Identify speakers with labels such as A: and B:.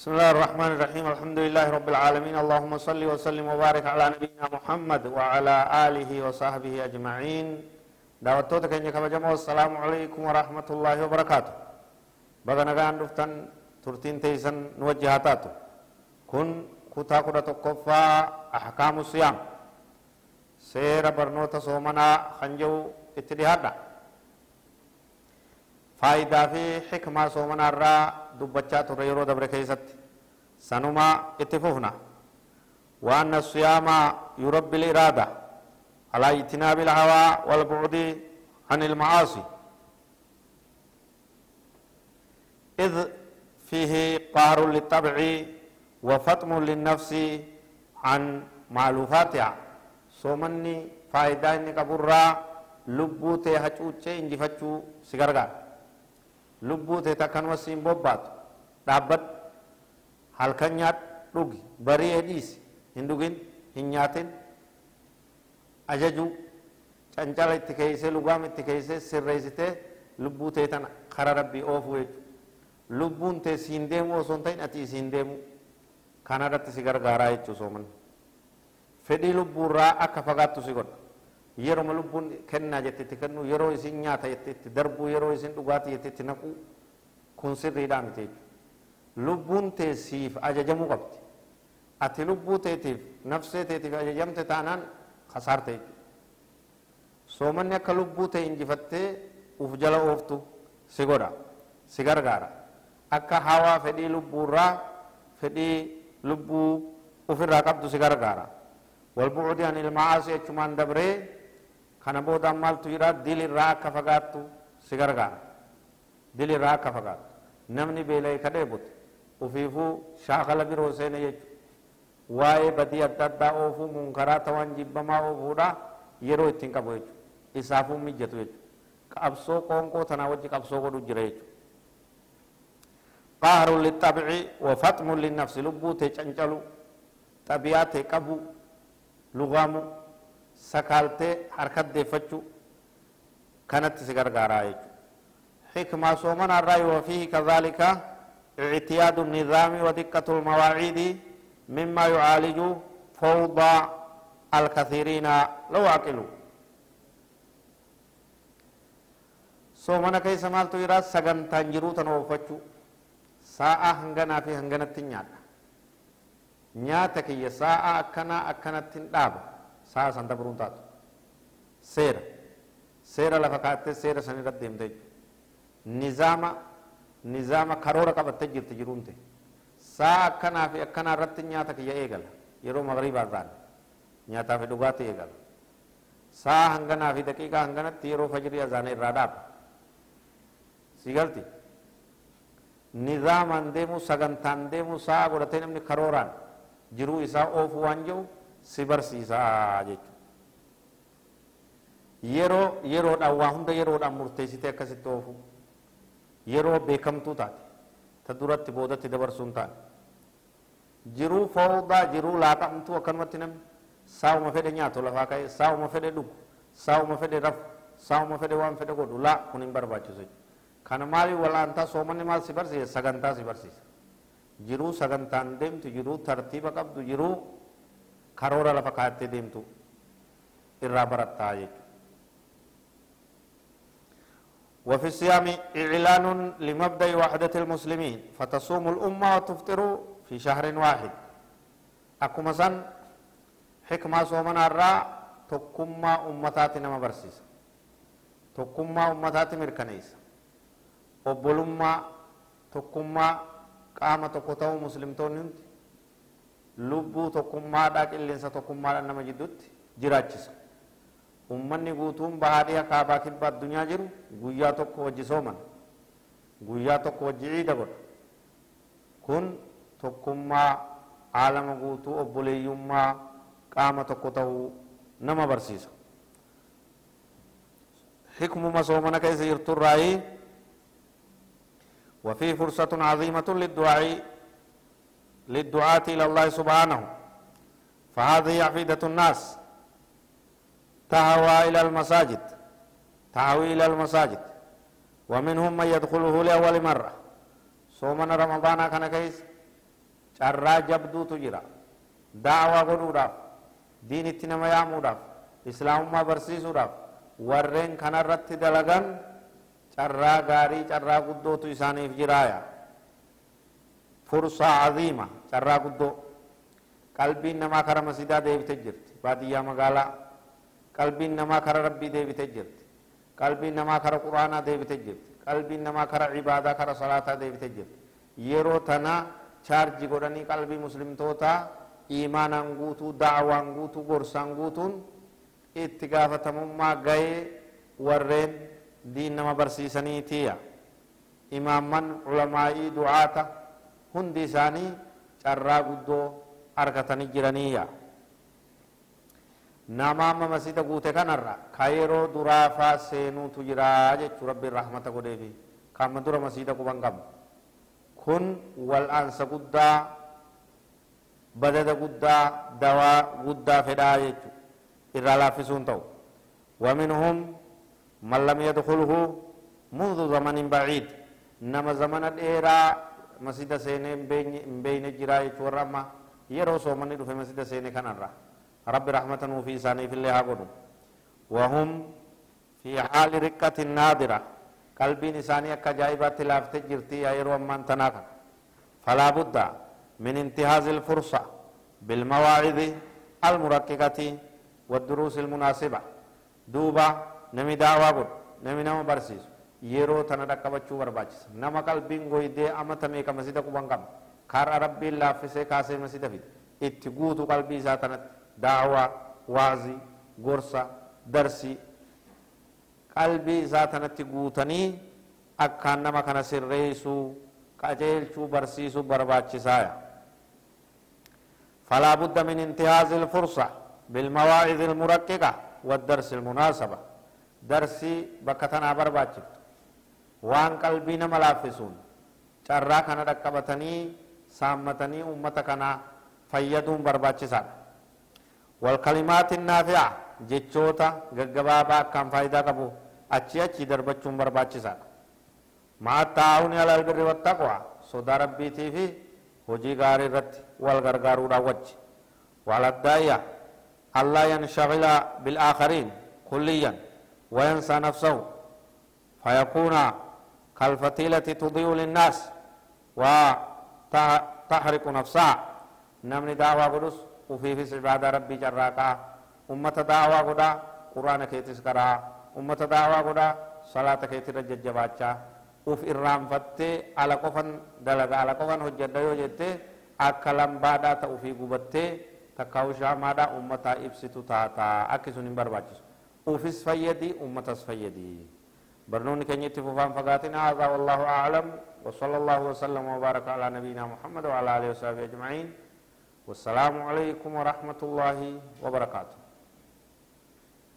A: بسم الله الرحمن الرحيم الحمد لله رب العالمين اللهم صل وسلم وبارك على نبينا محمد وعلى آله وصحبه أجمعين دعوتوتا كن كبجمو السلام عليكم ورحمة الله وبركاته بغا نغان دفتن ترتين تيسن نوجهاتاتو كن كتا كدا تقفى أحكام الصيام سير برنوتا صومنا خنجو اتدهادا في حكمة صومنا الرّا dubbachaa turre yeroo dabre keessatti sanuma itti fufna وأن الصيام يربي الإرادة على اجتناب الهوى والبعد عن المعاصي إذ فيه قهر للطبع وفطم للنفس عن معلوفاتها سومني فائدة إنك برا لبوتي هچوچه انجفتشو سيغرغان lubbuu teeta akkanuma siin bobbaatu dhaabbadhu halkan nyaadhu dhugi barii dhiisi hin dhugin hin nyaatin ajaju cancala itti keeysee lugaam itti keeysee sirreessitee lubbuu teetan kara rabbii oofuu jechuudha lubbuun tee siin deemu osoo hin ta'in ati isiin deemu kana irratti si gargaaraa jechuu sooman fedhii lubbuurraa akka fagaattu si godha yeroma lubbuun kennaa jettetti kennu yeroo isin nyaata jettetti darbuu yeroo isin dhugaatii jettetti naquu kun sirriidhaa miti jechuudha lubbuun teessiif ajajamuu qabdi ati lubbuu teetiif nafsee teetiif ajajamte taanaan kasaarte jechuudha soomanni akka lubbuu ta'e injifattee uf jala ooftu si godha si gargaara akka hawaa fedhii lubbuurraa fedhii lubbuu ufirraa qabdu si gargaara والبعد عن المعاصي اجمان دبري Kana booda maaltu jira dilirraa akka fagaattu si gargaara. Dilirraa akka fagaattu. Namni beela'e ka dheebote ofiifuu shaakala biroo seene jechuudha. Waa'ee badii adda addaa oofuu munkaraa ta'an jibbamaa oofuudha yeroo ittiin qabu jechuudha. Isaafuu mijjatu jechuudha. Qabsoo qoonqoo tanaa wajji qabsoo godhu jira jechuudha. Qaharuun lixxabci wafatmuun linnafsi lubbuu tee cancalu xabiyaa tee qabu lugaamu. sakaaltee harkatti deeffachuu kanatti si gargaaraa jechuudha. Xikmaa soomanaa irraa yoo fi kazaalika ictiyaadu nizaamii wa diqqatu mawaaciidii mimmaa yucaaliju fawdaa alkathiriina law aqilu. Soomana keessa maaltu jira sagantaan jiruu tan oofachuu saa'a hanganaa fi hanganatti nyaadha. Nyaata kiyya saa'a akkanaa akkanatti hin dhaaba. Saa san dabruun taatu seera seera lafa kaattee seera san irratti deemte nizaama nizaama karoora qabattee jirti jiruunte saa akkanaa fi akkanaa irratti nyaata kiyya eegala yeroo magriibaa ta'an nyaataa fi dhugaatii eegala saa hanganaa fi daqiiqaa hanganatti yeroo fajrii azaana irraa dhaaba si nizaamaan deemu sagantaan deemu saa godhatee namni karooraan jiruu isaa oofuu waan jiru si barsiisaa jechuudha yeroo yeroodhaan waa hunda yeroodhaan murteessitee akkasitti oofu yeroo beekamtuu taate ta duratti boodatti dabarsuun taate jiruu fawdaa jiruu laaqamtuu akkanumatti namni saawuma fedhe nyaatu lafaa ka'e saawuma fedhe dhugu saawuma fedhe rafu saawuma fedhe waan fedhe godhu laa kun hin barbaachisu kana maali walaantaa soomanni maal si barsiisa sagantaa si barsiisa jiruu sagantaan deemtu jiruu tartiiba qabdu jiruu karoora lafa kaattee deemtu irraa barattaa jechuudha. وفي الصيام إعلان لمبدأ وحدة المسلمين فتصوم الأمة وتفطر في شهر واحد أكما سن حكمة صومنا الراء تكما أمتاتنا مبرسيس تكما أمتات مركنيس وبلما تكما قامة تكتو مسلمتون lubbuu tokkummaadhaa qilleensa tokkummaadhaan nama jidduutti jiraachisa ummanni guutuun bahaadhiya kaabaa kibba addunyaa jiru guyyaa tokko wajji sooman guyyaa tokko wajji ciida godha kun tokkummaa aalama guutuu obboleeyyummaa qaama tokko ta'uu nama barsiisa حكم صومنا كيس يرتر وفيه فرصة عظيمة للدعاء للدعاة إلى الله سبحانه فهذه عقيدة الناس تهوى إلى المساجد تهوي إلى المساجد ومنهم من يدخله لأول مرة صومنا رمضان كان كيس carraa jabduutu jira daawaa godhuudhaaf diinitti nama yaamuudhaaf islaamummaa barsiisuudhaaf warreen kanarratti dalagan carraa gaarii carraa guddootu isaaniif jiraaya fursaa aziima carraa guddoo qalbiin namaa kara masidaa deebite jirti. Baadiyyaa magaalaa qalbiin namaa kara rabbii deebite jirti. Qalbiin namaa kara quraanaa deebite jirti. Qalbiin namaa kara cibaadaa kara salaataa deebite jirti. Yeroo tana chaarji godhanii qalbii muslimtootaa iimaanaan guutuu da'awaan guutuu gorsaan guutuun itti gaafatamummaa ga'ee warreen diin nama barsiisaniitiya imaamman culamaa'ii du'aata hundi isaanii carraa guddoo argatanii jiraniyya nama amma masjida guute kanarra ka yeroo duraafaa seenuutu jiraa jechuu rabbiin rahmata godheefi kaama dura masjida quban qabu kun wal'aansa guddaa badada guddaa dawaa guddaa fedhaa jechu irraa laaffisuun ta'u ومنهم من لم يدخله منذ زمن بعيد نما زمن الإيرا مسجد سيني بين جراي ورما يرو سومني دفع مسجد سيني كان الرا رب رحمة في ساني في الله وهم في حال ركة نادرة قلبي نساني أكا جايبات تلافت جرتي يرو أمان تناكا فلا بد من انتهاز الفرصة بالمواعظ المرككة والدروس المناسبة دوبا نمي دعوة بود نمي نما برسيس yeroo tana dhaqqabachuu barbaachisa nama qalbiin goydee amata meeqa masida quban qaba kara rabbiin laaffisee kaasee masida fide itti guutu qalbii isaa tanatti daawaa waazii gorsa darsii qalbii isaa tanatti guutanii akkaan nama kana sirreessuu qajeelchuu barsiisuu barbaachisaaya فلا بد من انتهاز الفرصة بالمواعظ المرققة والدرس المناسبة درسي بكتنا برباچفت وان قلبي نما لافسون carraa kana dhaqqabatanii saammatanii ummata kana fayyaduun barbaachisaadha والكلمات النافعة جتشوتا غغبابا كان فايدة قبو أچي أچي دربچون برباچسا مع التعاون على البر والتقوى صدا ربي في هجي غاري رت والغرغارو راوچ وعلى الداية الله ينشغل بالآخرين كليا وينسى نفسه فيكون كالفتيلة تضيء للناس وتحرق نفسها نمني دعوة قدس وفي في عبادة ربي جراكا أمة دعوة قدا قرآن كيتس كرا أمة دعوة قدا صلاة كيتس رججباتشا uf irraanfattee ala qofan dalaga ala qofan hojjedha yoo jette akka lambaadhaa ta'uufii gubattee takkaa'u shaamaadhaa ummataa ibsitu taataa akki sun hin barbaachisu ufis fayyadi ummatas fayyadi برنوني كان يتفوفان فقاتنا هذا والله أعلم وصلى الله وسلم وبارك على نبينا محمد وعلى آله وصحبه أجمعين والسلام عليكم ورحمة الله وبركاته